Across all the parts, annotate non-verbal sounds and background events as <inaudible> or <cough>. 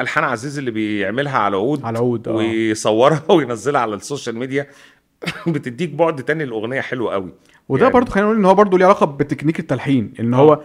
الحان عزيز اللي بيعملها على عود على عود آه ويصورها <laughs> وينزلها على ال social media <coughs> بتديك بعد تاني الاغنيه حلو قوي وده يعني- برضو خلينا نقول إن هو برضو ليه علاقة بتكنيك التلحين إن آه. هو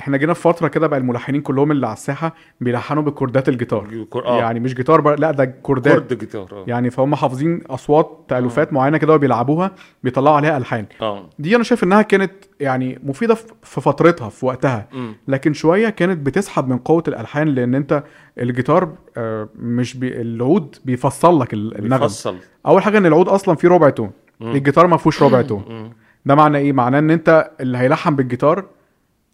إحنا جينا في فترة كده بقى الملحنين كلهم اللي على الساحة بيلحنوا بكوردات الجيتار. آه. يعني مش جيتار بقى لا ده كوردات. chord جيتار آه. يعني فهم حافظين أصوات تالفات معينة كده وبيلعبوها بيطلعوا عليها ألحان. آه. دي أنا شايف إنها كانت يعني مفيدة في- فترتها في وقتها. مم. لكن شوية كانت بتسحب من قوة الألحان لأن أنت الجيتار آه، مش بي العود بيفصل لك ال- النغم بيفصل. أول حاجة إن العود أصلا فيه ربع tone. الجيتار ما فيهوش ربع tone. ده معناه إيه؟ معناه إن أنت اللي هيلحن بالجيتار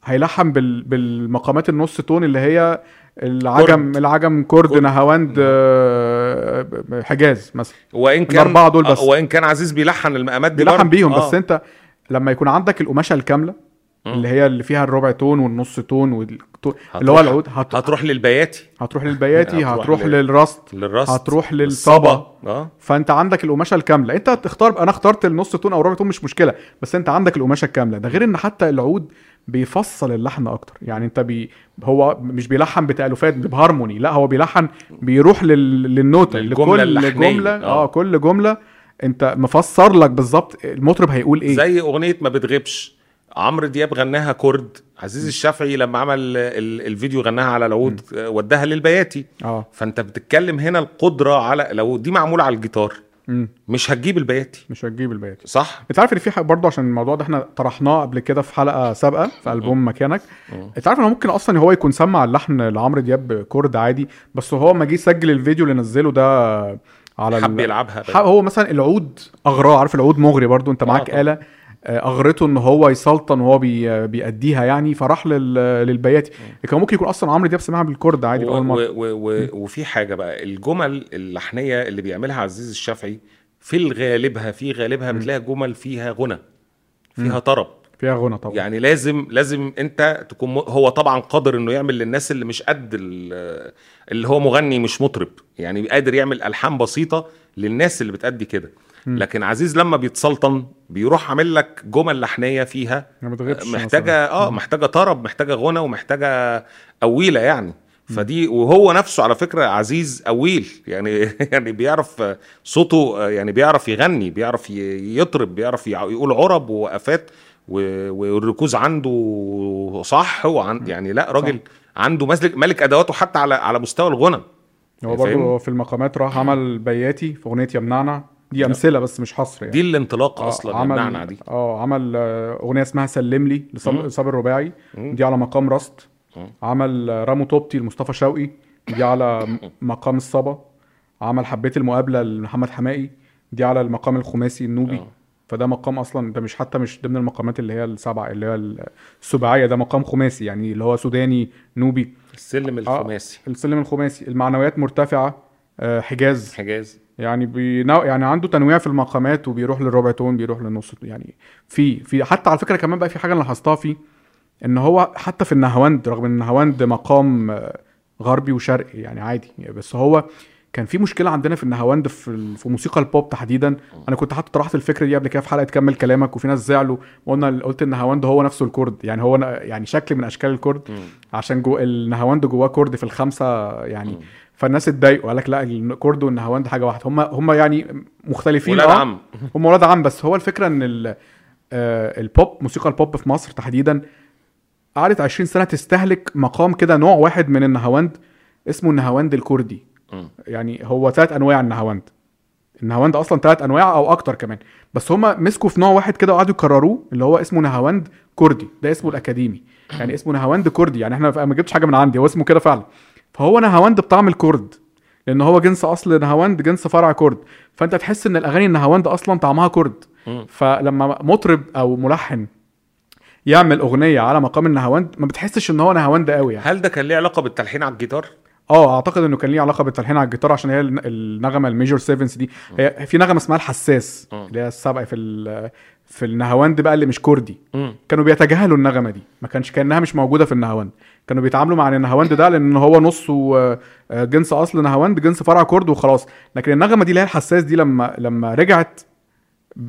هيلحن بال... بالمقامات النص tone اللي هي العجم كورد. العجم كورد كورد. نهاوند آه، حجاز مثلا وإن كان الأربعة دول بس. آه، وإن كان عزيز بيلحن المقامات دي بيلحن برضه. بيهم آه. بس أنت لما يكون عندك القماشة الكاملة اللي هي اللي فيها الربع تون والنص تون والتون اللي هو العود هت... هتروح للبياتي هتروح للبياتي هتروح هتروح لل- للرست للرست هتروح للصبا آه فأنت عندك القماشة الكاملة أنت تختار أنا اخترت النص تون أو ربع تون مش مشكلة بس أنت عندك القماشة الكاملة ده غير إن حتى العود بيفصل اللحن أكتر. يعني أنت بي هو مش بيلحن بتالفات بهارموني لا هو بيلحن بيروح لل... للنوتة لكل اللحنية. جمله آه. آه. كل جملة أنت مفسر لك بالظبط المطرب هيقول إيه. زي أغنية ما بتغيبش. عمرو دياب غناها كورد. عزيز الشافعي لما عمل ال- الفيديو غناها على العود آه، وداها للبياتي. آه. فأنت بتتكلم هنا القدرة على لو دي معمولة على الجيتار. مم. مش هتجيب البياتي. مش هتجيب البياتي. صح. انت عارف ان في برضه عشان الموضوع ده إحنا طرحناه قبل كده في حلقة سابقة في ألبوم مكانك. انت عارف ان ممكن أصلا هو يكون سمع اللحن لعمرو دياب كورد عادي بس هو ما جه يسجل الفيديو اللي نزله ده على حب يلعبها. ح- هو مثلا العود أغراه عارف العود مغري برضو انت معاك طبعا. آلة. آه، أغرته إن هو يسلطن وهو بي بيأديها يعني فراح لل... للبياتي. كان ممكن يكون أصلا عمرو دياب سمعها بالكورد عادي أول مرة. وفي حاجة بقى الجمل اللحنية اللي بيعملها عزيز الشافعي في الغالبها في غالبها بتلاقي جمل فيها غنى فيها طرب. فيها غنى طبعا. يعني لازم لازم أنت تكون. هو طبعا قادر إنه يعمل للناس اللي مش قد ال- اللي هو مغني مش مطرب. يعني قادر يعمل ألحان بسيطة للناس اللي بتأدي كده. لكن عزيز لما بيتسلطن بيروح عامل لك جمل لحنية فيها. محتاجة آه محتاجة طرب محتاجة غنى ومحتاجة قويله يعني. فدي وهو نفسه على فكرة عزيز قويل يعني <laughs> يعني بيعرف صوته يعني بيعرف يغني بيعرف يطرب بيعرف يع- يقول عرب ووقفات والركوز عنده صح وعن يعني لا راجل عنده ملك ملك أدواته حتى على على مستوى الغنى. هو؟ برضه في المقامات راح عمل بياتي في أغنية يمنعنا. دي أمثلة بس مش حصر يعني. دي الانطلاقة آه، أصلا عمل المعنى دي. آه عمل آه، أغنية اسمها سلم لي لصاب صابر الرباعي دي على مقام رست عمل آه، رامو توبتي لمصطفى شوقي. دي على مقام الصبا. عمل حبيت المقابلة لمحمد حمائي دي على المقام الخماسي النوبي. آه. فده مقام أصلا ده مش حتى مش ضمن المقامات اللي هي السبعة اللي هي السباعية. ده مقام خماسي يعني اللي هو سوداني نوبي. السلم الخماسي. السلم الخماسي. المعنويات مرتفعة. آه، حجاز. حجاز. يعني بينو... يعني عنده تنويع في المقامات وبيروح للربع تون بيروح للنص يعني في في حتى على فكرة كمان بقى في حاجة أنا لاحظتها فيه إن هو حتى في النهاوند رغم إن النهاوند مقام آه، غربي وشرقي يعني عادي. بس هو كان في مشكلة عندنا في النهاوند في في موسيقى البوب تحديدا. أنا كنت حتى طرحت الفكرة دي قبل كده في حلقة كمل كلامك وفي ناس زعلوا وقلنا قلت النهاوند هو نفسه الكورد. يعني هو يعني شكل من أشكال الكورد. عشان جو النهاوند جواه كورد في الخمسة يعني فالناس اتضايقوا قال لك لا الكورد والنهاوند حاجة واحدة. هم هم يعني مختلفين ولاد آه، عم. هم ولاد عم بس هو الفكرة إن ال- آه، البوب موسيقى البوب في مصر تحديدا قعدت 20 سنة تستهلك مقام كده نوع واحد من النهاوند اسمه النهاوند الكردي. يعني هو ثلاث أنواع النهاوند. النهاوند أصلا ثلاث أنواع أو أكتر كمان. بس هم مسكوا في نوع واحد كده وقعدوا يكرروه اللي هو اسمه نهاوند كردي ده اسمه الأكاديمي. يعني اسمه نهاوند كردي يعني إحنا ما جبتش حاجة من عندي هو اسمه كده فعلا. فهو نهاوند بطعم الكرد لأن هو جنس أصل نهاوند جنس فرع كرد فأنت تحس إن الأغاني النهاوند أصلا طعمها كرد. فلما مطرب أو ملحن يعمل أغنية على مقام النهاوند ما بتحسش إن هو نهاوند قوي يعني هل ده كان ليه علاقة بالتلحين على الجيتار؟ آه أعتقد إنه كان ليه علاقة بالتلحين على الجيتار عشان هي الن- النغمة ال major seventh دي هي في نغمة اسمها الحساس. اللي هي السبع في في النهاوند بقى اللي مش كردي. كانوا بيتجاهلوا النغمة دي ما كانش كأنها مش موجودة في النهاوند كانوا بيتعاملوا مع النهاوند ده لأن هو نصه آه، آه، جنس أصل نهاوند جنس فرع كرد وخلاص. لكن النغمة دي اللي هي الحساس دي لما لما رجعت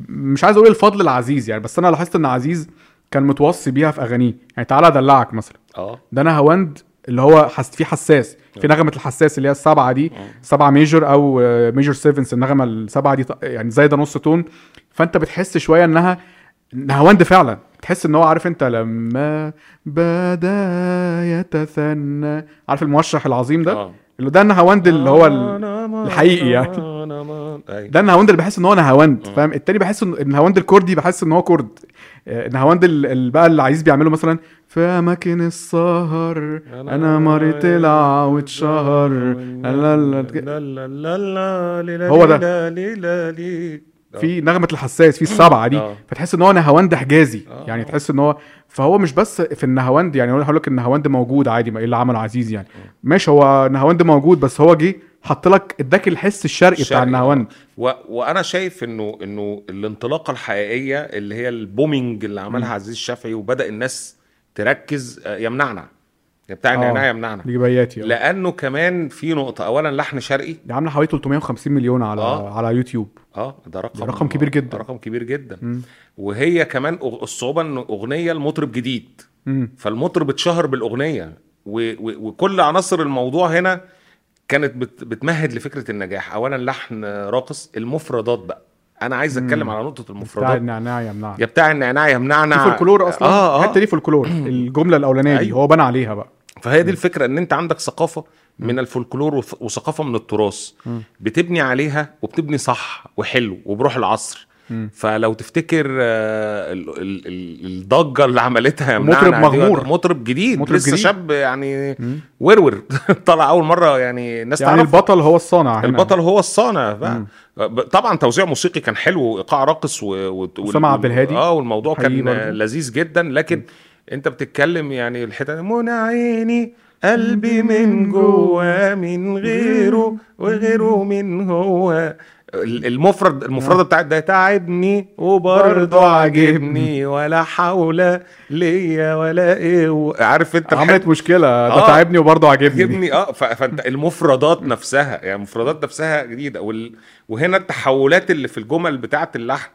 مش عايز أقول الفضل لعزيز يعني بس أنا لاحظت إن عزيز كان متوصي بيها في أغانيه. يعني تعالى أدلعك مثلا. آه. ده نهاوند اللي هو حس في حساس. في نغمة الحساس اللي هي السبعة دي سبعة major أو major seventh النغمة السبعة دي يعني زايدة نص tone فأنت بتحس شوية إنها نهاوند فعلا تحس ان هو عارف انت لما بدا يتثنى عارف الموشح العظيم ده آه اللي ده النهاوند اللي هو ال... الحقيقي يعني. ده النهاوند اللي بحس ان هو نهاوند فاهم التاني بحس ان النهاوند الكردي بحس ان هو كرد آه، النهاوند ال- ال- بقى اللي عايز بيعمله مثلا في اماكن السهر أنا مريت طلع واتشهر لا لا لا هو ده. في نغمة الحساس في السبعة دي. آه. فتحس إن هو نهاوند حجازي. آه. يعني تحس إن هو فهو مش بس في النهاوند يعني هقول لك النهاوند موجود عادي ما إيه اللي عمله عزيز يعني. ماشي هو نهاوند موجود بس هو جه حط لك اداك الحس الشرقي بتاع النهاوند. و... وأنا شايف إنه إنه الانطلاقة الحقيقية اللي هي ال booming اللي عملها عزيز الشافعي وبدأ الناس تركز آه، يمنعنا. بتاع النعناع آه. يمنعنا. لجبياتي آه. لأنه كمان في نقطة اولا لحن شرقي. دي عامله حوالي 350 مليون على آه. على يوتيوب. آه ده رقم ده رقم كبير جدا. رقم كبير جدا. مم. وهي كمان الصعوبة إن أغنية المطرب جديد. مم. فالمطرب اتشهر بالأغنية. و... و... وكل عناصر الموضوع هنا كانت بت... بتمهد لفكرة النجاح. اولا لحن راقص المفردات بقى. أنا عايز أتكلم على نقطة بتاع المفردات. النعناع يمنع يا بتاع النعناع يمنعنا. في فولكلور أصلا؟ آه آه. الحته دي فولكلور الجملة الأولانية دي أيوة. هو بنى عليها بقى. فهي دي الفكرة إن أنت عندك ثقافة من الفولكلور وث- وثقافة من التراث بتبني عليها وبتبني صح وحلو وبروح العصر. فلو تفتكر آه، ال- ال- ال- الضجة اللي عملتها مطرب مغمور. مطرب جديد مطرب لسه جديد. شاب يعني ورور. <laughs> طلع أول مرة يعني الناس يعني تعرفه. البطل هو الصانع هنا. البطل هو الصانع. طبعا توزيع موسيقي كان حلو وإيقاع راقص و... و... عبد الهادي. آه والموضوع كان برضه. لذيذ جدا لكن انت بتتكلم يعني الحتة منى عيني قلبي من جوه من غيره وغيره من هو ال- المفرد المفردة بتاعت ده تعبني وبرضه عاجبني ولا حول ليا ولا إيه عارف انت عملت مشكلة ده آه. تعبني وبرضه عاجبني. عجبني آه فانت المفردات نفسها يعني المفردات نفسها جديدة وال... وهنا التحولات اللي في الجمل بتاعه اللحن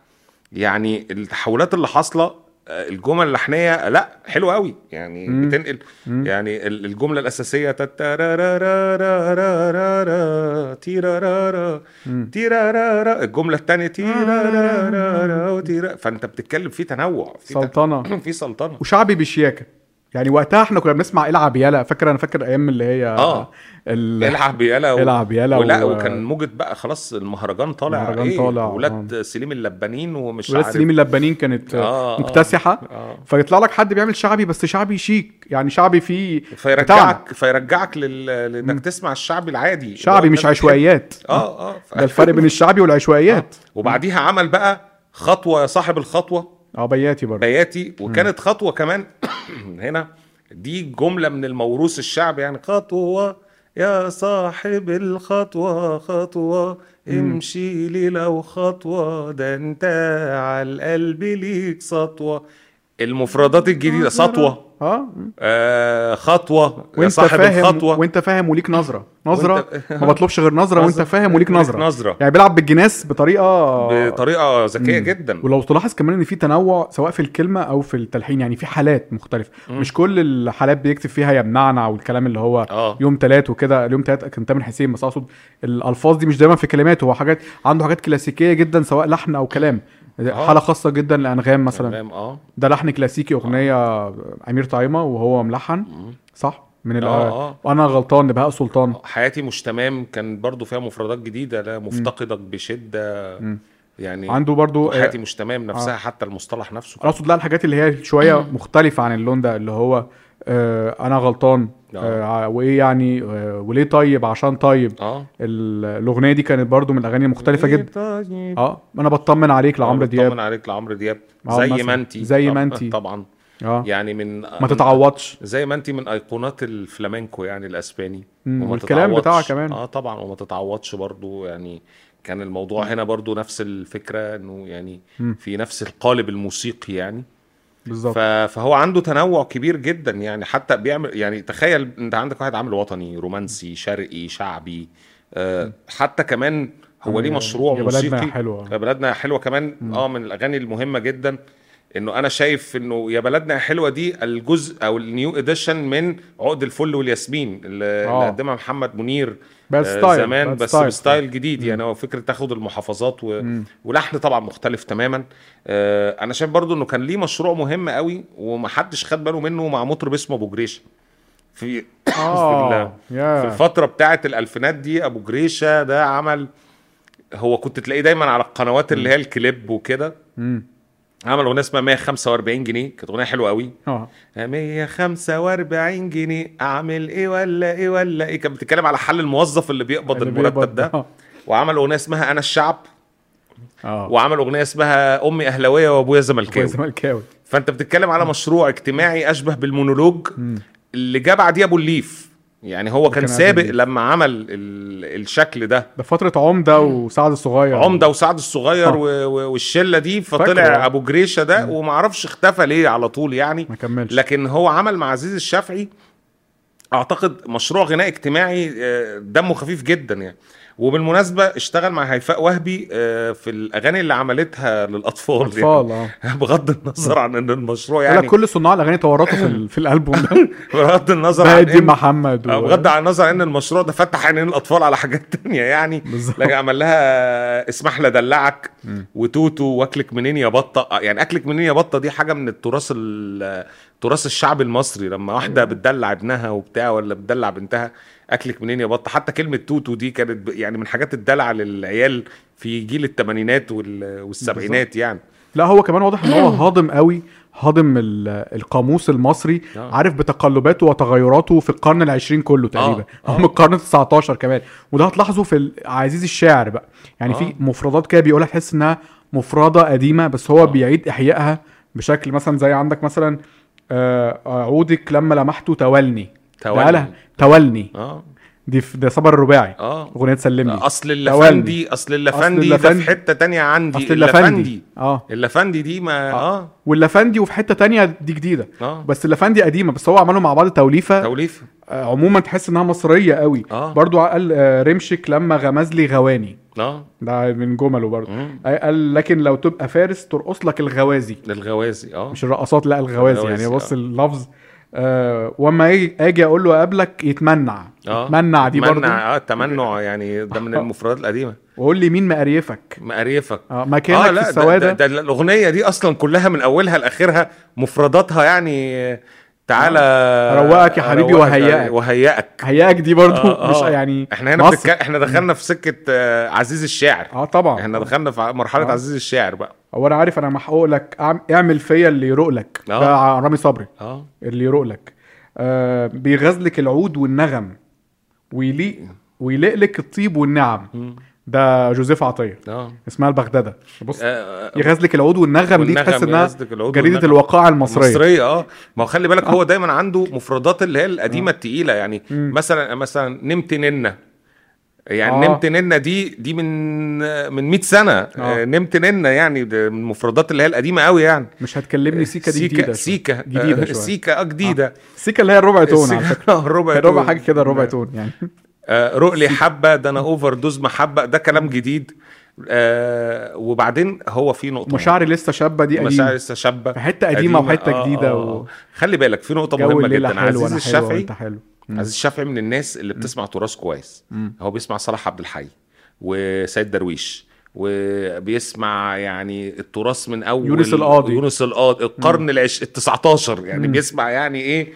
يعني التحولات اللي حاصلة الجمل اللحنية لا حلوة قوي يعني مم. بتنقل يعني ال- الجملة الأساسية تيرارارا تيرارارا الجملة الثانية تيرارارا فأنت بتتكلم في تنوع في سلطنة. <clears throat> في سلطنة. وشعبي بشياكة. يعني وقتها إحنا كنا بنسمع العب يالا. فاكر أنا فاكر أيام اللي هي آه. ال... العب يالا و... العب يالا ولا و- وكان موجة بقى خلاص المهرجان طالع. المهرجان إيه طالع، ولاد سليم اللبانين ومش ولاد عارف. سليم اللبانين كانت آه، آه. مكتسحة. آه. فيطلع لك حد بيعمل شعبي بس شعبي شيك. يعني شعبي فيه. فيرجعك فيرجعك لل... لإنك تسمع الشعبي العادي. شعبي مش عشوائيات. آه آه. <laughs> ده الفرق بين الشعبي والعشوائيات. وبعديها عمل بقى خطوة يا صاحب الخطوة. آه بياتي برضه. بياتي. وكانت خطوة كمان <clears throat> هنا. دي جملة من الموروث الشعبي يعني. خطوة يا صاحب الخطوة خطوة امشي لي لو خطوة. ده انت على القلب ليك سطوة. المفردات الجديدة سطوة. آه؟ آه خطوة. وانت صاحب فاهم الخطوة. وانت فاهم وليك نظرة. نظرة وانت- ما بطلبش غير نظرة وانت. فاهم وليك نظرة. نظرة. يعني بيلعب بالجناس بطريقه بطريقة ذكية جدا. ولو تلاحظ كمان إن في تنوع سواء في الكلمة أو في التلحين يعني في حالات مختلفة. مش كل الحالات بيكتب فيها يمنعنا والكلام اللي هو آه. يوم تلات وكده اليوم تلات كان تامر حسين بس أقصد الألفاظ دي مش دايما في كلمات هو حاجات عنده حاجات كلاسيكية جدا سواء لحن أو كلام. حالة خاصة جدا لأنغام مثلا. فاهم آه. ده لحن كلاسيكي أغنية أمير طايمة وهو ملحن صح؟ من ال آه، آه. وأنا غلطان لبهاء سلطان. حياتي مش تمام كان برضو فيها مفردات جديدة لا مفتقدك بشدة. يعني عنده برضو حياتي مش تمام نفسها حتى المصطلح نفسه أنا أقصد لا الحاجات اللي هي شوية مختلفة عن اللون ده اللي هو آه أنا غلطان آه. وإيه يعني آه وليه طيب عشان طيب. ال- الأغنية دي كانت برضو من الأغاني المختلفه جدا طيب. آه أنا بطمن عليك لعمرو بطمن دياب. عليك لعمرو دياب. آه، زي مثلا. ما انتي زي ما انتي. <laughs> طبعا. آه. يعني من ما تتعوضش. زي ما انت من أيقونات الفلامنكو يعني الأسباني. وما والكلام تتعوضش. بتاعها كمان. آه طبعا. وما تتعوضش برضو. يعني كان الموضوع هنا برضو نفس الفكرة إنه يعني في نفس القالب الموسيقي يعني. بالظبط. فهو عنده تنوع كبير جدا. يعني حتى بيعمل يعني تخيل انت عندك واحد عامل وطني رومانسي شرقي شعبي آه حتى كمان هو ليه يا- مشروع يا بلدنا موسيقي. حلوة. يا بلدنا حلوة كمان آه من الأغاني المهمة جدا. إنه أنا شايف إنه يا بلدنا يا حلوة دي الجزء أو ال new edition من عقد الفل والياسمين اللي, آه. قدمها محمد منير بس آه، زمان بس بس style. ب style جديد يعني هو فكرة تاخد المحافظات و... ولحن طبعا مختلف تماما. آه، أنا شايف برضو إنه كان ليه مشروع مهم قوي ومحدش خد باله منه مع مطرب اسمه أبو جريشة. في <coughs> في, ال- في يا الفترة بتاعه الألفينات دي أبو جريشة ده عمل هو كنت تلاقيه دايما على القنوات اللي هي الكليب وكده. عمل أغنية اسمها 145 جنيه. كانت أغنية حلوة قوي. آه. 145 جنيه. أعمل إيه ولا إيه ولا إيه. كانت بتتكلم على حل الموظف اللي بيقبض اللي المرتب بيقبض- ده. آه. وعمل أغنية اسمها أنا الشعب. آه. وعمل أغنية اسمها أمي أهلاوية وأبويا زملكاوي. زملكاوي. فأنت بتتكلم على مشروع اجتماعي أشبه بالمونولوج اللي جه بعديه أبو الليف. يعني هو كان سابق الليف. لما عمل ال- الشكل ده. ده فترة عمدة وسعد الصغير. عمدة وسعد الصغير. و- و- والشلة دي. فطلع أبو جريشة ده ومعرفش اختفى ليه على طول يعني. ما كملش. لكن هو عمل مع عزيز الشافعي أعتقد مشروع غناء اجتماعي آه، دمه خفيف جدا يعني. وبالمناسبة اشتغل مع هيفاء وهبي آه، في الأغاني اللي عملتها للأطفال أطفال يعني. <laughs> بغض النظر عن إن المشروع يعني. كل صناع الأغاني تورطوا في, <laughs> في الألبوم ده. <laughs> بغض النظر عن إن محمد آه، و... بغض عن النظر عن إن المشروع ده فتح عينين الأطفال على حاجات تانية يعني. بالظبط. لكن عمل لها اسمح لي ادلعك وتوتو وأكلك منين يا بطة؟ آه، يعني أكلك منين يا بطة دي حاجة من التراث ال- تراث الشعب المصري لما واحدة بتدلع ابنها وبتاع ولا بتدلع بنتها أكلك منين يا بطة؟ حتى كلمة توتو دي كانت يعني من حاجات الدلع للعيال في جيل الثمانينات والسبعينات يعني. لا هو كمان واضح إن هو هاضم قوي هاضم ال- القاموس المصري آه. عارف بتقلباته وتغيراته في القرن العشرين كله تقريبا. آه. أو <laughs> من القرن ال 19 كمان. وده هتلاحظه في عزيز الشاعر بقى. يعني آه. في مفردات كده بيقولها تحس إنها مفردة قديمة بس هو بيعيد إحيائها بشكل مثلا زي عندك مثلا آه، عودك لما لمحته تولني. تولني. تولني. آه. دي في- ده صبر الرباعي آه. أغنية تسلمني. أصل. اللفندي أصل اللفندي ده في حتة تانية عندي أصل اللفندي آه. اللفندي دي ما آه. واللفندي وفي حتة تانية دي جديدة. آه. بس اللفندي قديمة بس هو عملوا مع بعض توليفة. توليف آه، عموما تحس إنها مصرية قوي. آه. برضو قال آه، رمشك لما غمز لي غواني. آه. ده من جمله. آه، قال لكن لو تبقى فارس ترقص لك الغوازي. للغوازي آه. مش الرقصات لا الغوازي. الغوازي، يعني بص آه. اللفظ آه وأما أجي أقول له قبلك يتمنع. آه. يتمنع دي منع آه تمنع <laughs> يعني ده من المفردات القديمة. وقول لي مين مقريفك؟ مقريفك. آه مكانك في لا ده, السوادة. ده, ده الأغنية دي أصلا كلها من أولها لآخرها مفرداتها يعني تعالى أروقك يا حبيبي وهيئك. وهيئك هياك دي برضو آه، مش آه. يعني إحنا هنا. بتك... إحنا دخلنا في سكة آه، عزيز الشاعر آه طبعا إحنا دخلنا في مرحلة آه. عزيز الشاعر بقى هو أنا عارف أنا محقوق لك اعمل فيا اللي يروق لك آه. ده رامي صبري آه اللي يروق لك آه بيغزلك العود والنغم ويليق ويليق لك الطيب والنعم مم. ده جوزيف عطية. آه. اسمها البغدادة. بص آه، يغزلك العود والنغم دي تحس إنها جريدة. الوقائع المصرية. مصريه آه. ما هو خلي بالك هو دايما عنده مفردات اللي هي القديمة التقيلة. يعني مم. مثلا مثلا نمت ننة. يعني آه. نمت ننة دي دي من من 100 سنة. آه. نمت ننة يعني من المفردات اللي هي القديمة قوي يعني. مش هتكلمني سيكا دي جديدة شوية. سيكا جديدة آه، شوية. سيكا آه جديدة. سيكا اللي هي الربع tone على فكرة. <laughs> آه، ربع الربع tone. حاجة كده ربع tone يعني. آه رؤلي حبة ده أنا overdose محبة ده كلام جديد. آه وبعدين هو في نقطة مشاعري لسه شابة دي قديمة. لسه شابة في حتة قديمة وحتة جديدة و... خلي بالك في نقطة مهمة جدا. عزيز الشافعي. عزيز الشافعي من الناس اللي بتسمع تراث كويس. مم. هو بيسمع صلاح عبد الحي وسيد درويش وبيسمع يعني التراث من أول يونس القاضي. يونس القاضي القرن العش... ال 19 يعني مم. بيسمع يعني إيه.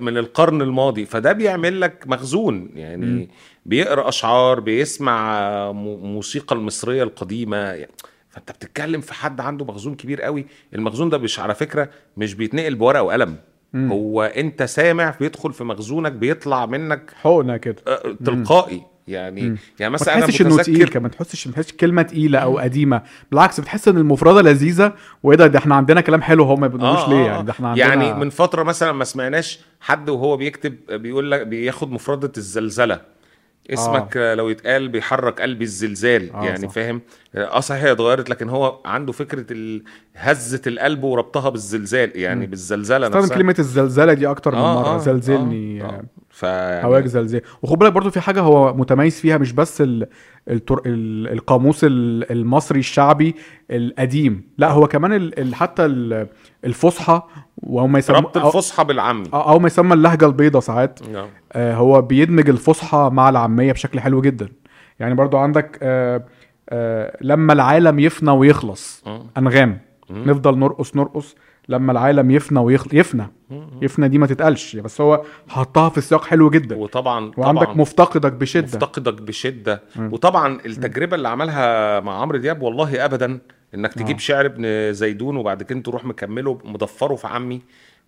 من القرن الماضي فده بيعمل لك مخزون. يعني مم. بيقرأ أشعار بيسمع م- موسيقى المصرية القديمة. يعني فأنت بتتكلم في حد عنده مخزون كبير قوي. المخزون ده مش على فكرة مش بيتنقل بورقة وقلم. هو أنت سامع بيدخل في مخزونك بيطلع منك حقنة كده. آه، تلقائي. يعني مم. يعني مثلا أنا تحسش إنه تقيل متذكر كمان ما تحسش ما تحسش كلمة تقيلة أو قديمة. بالعكس بتحس إن المفردة لذيذة وإيه ده ده إحنا عندنا كلام حلو هم ما بيقولوش آه ليه آه يعني؟ ده إحنا عندنا يعني من فترة مثلا ما سمعناش حد وهو بيكتب بيقول لك بياخد مفردة الزلزلة. اسمك آه. لو يتقال بيحرك قلبي الزلزال آه، آه يعني صح. فاهم آه صحيح هي اتغيرت لكن هو عنده فكرة هزه القلب وربطها بالزلزال يعني مم. بالزلزله استخدم نفسها كلمة الزلزله دي أكتر من آه، مرة آه، زلزلني آه، آه. آه. فيعني هواك زلزال وخد بالك برضو في حاجة هو متميز فيها مش بس ال... التر... ال... القاموس ال- المصري الشعبي القديم لا هو كمان ال... حتى ال... الفصحى وهم يسموا ربط الفصحى بالعامي أو... أو ما يسمى اللهجة البيضاء ساعات. آه. آه هو بيدمج الفصحى مع العامية بشكل حلو جدا. يعني برضو عندك آه آه لما العالم يفنى ويخلص مم. أنغام. مم. نفضل نرقص نرقص. لما العالم يفنى ويخلص يفنى. يفنى دي ما تتقالش. بس هو حطها في سياق حلو جدا. وطبعا وعندك طبعا مفتقدك بشدة. مفتقدك بشدة. وطبعا التجربة اللي عملها مع عمرو دياب والله ابدا إنك تجيب آه. شعر ابن زيدون وبعد كده تروح مكمله مضفره في عمي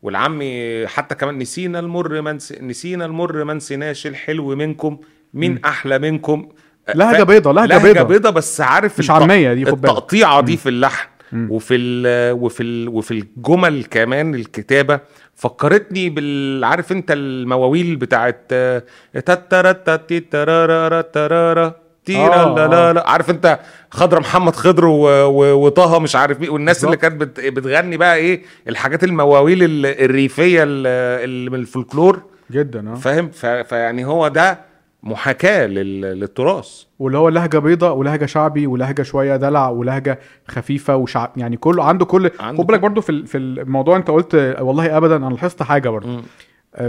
والعمي حتى كمان نسينا المر ما نس... نسينا المر ما نسيناش الحلو منكم مين أحلى منكم. لهجة بيضة لهجة, لهجة بيضة. بيضة بس عارف مش الت- عامية دي خد بالك. التقطيعة دي في اللحن مم. وفي ال وفي ال وفي الجمل كمان الكتابة. فكرتني بال عارف أنت المواويل بتاعت آه، تترا تتي ترارا ترارا تيرا آه، لا لا لا. عارف أنت خضر محمد خضر وطه مش عارف مين والناس اللي. كانت بت- بتغني بقى إيه الحاجات المواويل ال- الريفية ال- اللي من الفولكلور. جدا آه. فاهم؟ فيعني هو ده محاكاة لل- للتراث. واللي هو لهجة بيضة ولهجة شعبي ولهجة شوية دلع ولهجة خفيفة وشعب يعني كله عنده كل خد بالك برضو في ال- في الموضوع أنت قلت آه، والله ابدا أنا لاحظت حاجة. آه،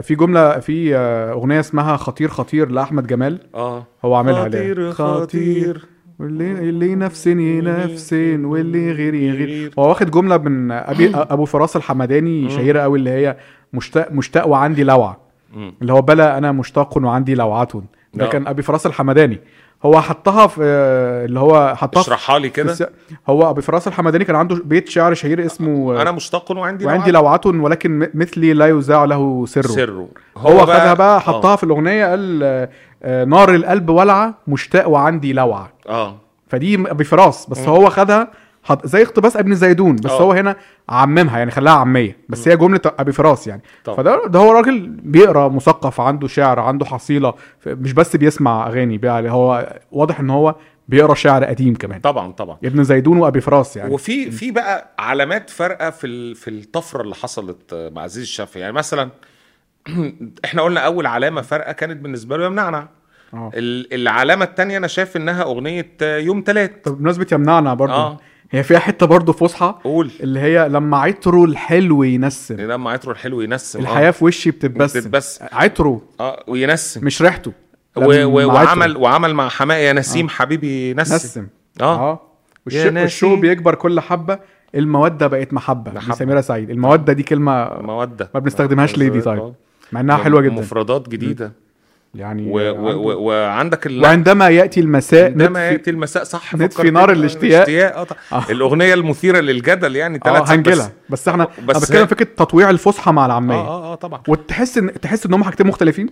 في جملة في آه، أغنية اسمها خطير خطير لأحمد جمال. آه. هو عاملها خطير ليه؟ خطير واللي اللي نفسن ينفسن واللي غير يغير هو واخد جملة من أبي أبو فراس الحمداني شهيرة قوي اللي هي مشتاق مشتاق وعندي لوعة. اللي هو بلا أنا مشتاق وعندي لوعه ده آه. كان أبي فراس الحمداني. هو حطها في اللي هو حطها اشرحها لي كده. هو ابي فراس الحمداني كان عنده بيت شعر شهير اسمه أنا مشتاق وعندي وعندي. لوعة. ولكن م- مثلي لا يذاع له سره. سره. هو خدها بقى حطها في الأغنية قال آه، آه، نار القلب ولعه مشتاق وعندي لوعة. آه, آه. فدي ابي فراس بس هو خدها حط زي اقتباس ابن زيدون بس آه. هو هنا عممها يعني خلاها عاميه بس هي جملة أبي فراس يعني. طبعا. فده ده هو راجل بيقرأ مثقف عنده شعر عنده حصيلة مش بس بيسمع أغاني بقى هو واضح إن هو بيقرأ شعر قديم كمان. طبعا طبعا. ابن زيدون وأبي فراس يعني. وفي في بقى علامات فارقة في ال- في الطفرة اللي حصلت مع عزيز الشافعي. يعني مثلا <clears throat> إحنا قلنا أول علامة فارقة كانت بالنسبة له يمنعنا. ال- العلامة الثانية أنا شايف إنها أغنية يوم تلات. طب بمناسبة يمنعنا برضه آه. هي فيها حتة برضه فصحى قول. اللي هي لما عطروا الحلو ينسم. لما عطره الحلو ينسم الحياة في وشي بتتبسم. بتتبسم. عطره آه وينسم. مش ريحته. و و وعمل عطره. وعمل مع حماقي يا نسيم حبيبي نسم نسم. آه. والش- يا ناسي. والشو بيكبر كل حبة. المودة بقت محبة, محبة. سميره سعيد. المودة دي كلمة موده ما بنستخدمهاش ليه دي طيب؟ آه. مع إنها حلوة جدا. مفردات جديدة. يعني و و و وعندك ال... وعندما يأتي المساء عندما يأتي المساء صح نطفي. نار الاشتياق. الاشتياق. طبعا. آه. الأغنية المثيرة للجدل يعني آه ثلاث هنجلها بس. إحنا بس أنا بتكلم فكرة تطويع الفصحى مع العامية. آه آه طبعا. وتحس ان تحس إن هم حاجتين مختلفين؟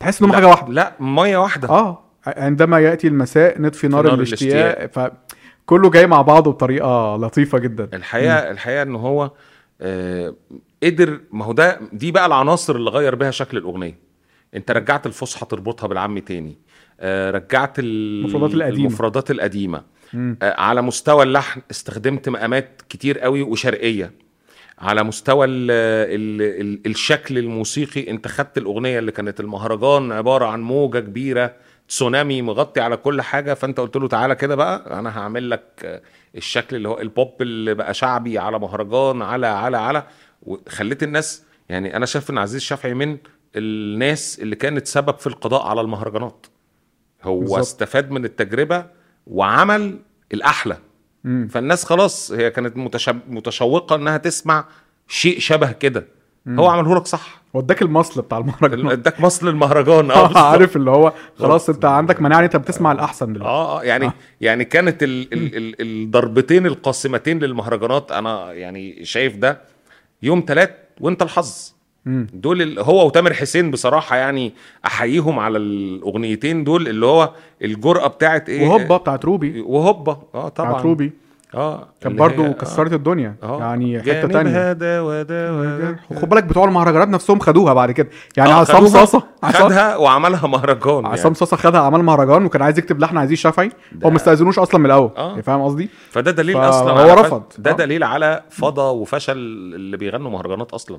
تحس إن هم حاجة واحدة. لا مية واحدة. آه عندما يأتي المساء نطفي نار, نار الاشتياق. فكله جاي مع بعضه بطريقة لطيفة جدا. الحقيقة الحقيقة إن هو آه قدر ما هو ده دي بقى العناصر اللي غير بها شكل الأغنية. انت رجعت الفصحى تربطها بالعام تاني آه رجعت ال- المفردات القديمة. المفردات القديمة. آه على مستوى اللحن استخدمت مقامات كتير قوي وشرقية على مستوى ال ال ال الشكل الموسيقي انت خدت الأغنية اللي كانت المهرجان عبارة عن موجة كبيرة تسونامي مغطي على كل حاجة فانت قلت له تعالى كده بقى أنا هعمل لك آه، الشكل اللي هو البوب اللي بقى شعبي على مهرجان على على على وخليت الناس يعني أنا شايف إن عزيز الشافعي من الناس اللي كانت سبب في القضاء على المهرجانات. هو بالظبط. استفاد من التجربة وعمل الأحلى. مم. فالناس خلاص هي كانت متشب... متشوقة إنها تسمع شيء شبه كده. هو عمله لك صح. وداك المصل بتاع المهرجان اداك مصل المهرجان. <laughs> آه. عارف اللي هو خلاص انت عندك مناعة انت بتسمع الأحسن دلوقتي. آه آه يعني يعني كانت ال... ال... ال... الضربتين القاسمتين للمهرجانات أنا يعني شايف ده يوم تلات وأنت الحظ. مم. دول هو وتامر حسين بصراحة يعني أحييهم على الأغنيتين دول اللي هو الجرأة بتاعت إيه؟ وهوبا بتاعت روبي. وهوبا. آه بتاعت طبعا. روبي. آه كان هي- برضو كسرت الدنيا. آه. يعني حتة تانية. هذا وده وده خد بالك بتوع المهرجانات نفسهم خدوها بعد كده. يعني آه، عصام صاصه خدها وعملها مهرجان عصام يعني. صاصه خدها عمل مهرجان وكان عايز يكتب لحن عزيز شافعي. هو ما استأذنوش أصلا من الأول. آه. يعني فاهم قصدي؟ فده دليل أصلا ف- رفض. ده آه. دليل على فضا وفشل اللي بيغنوا مهرجانات أصلا.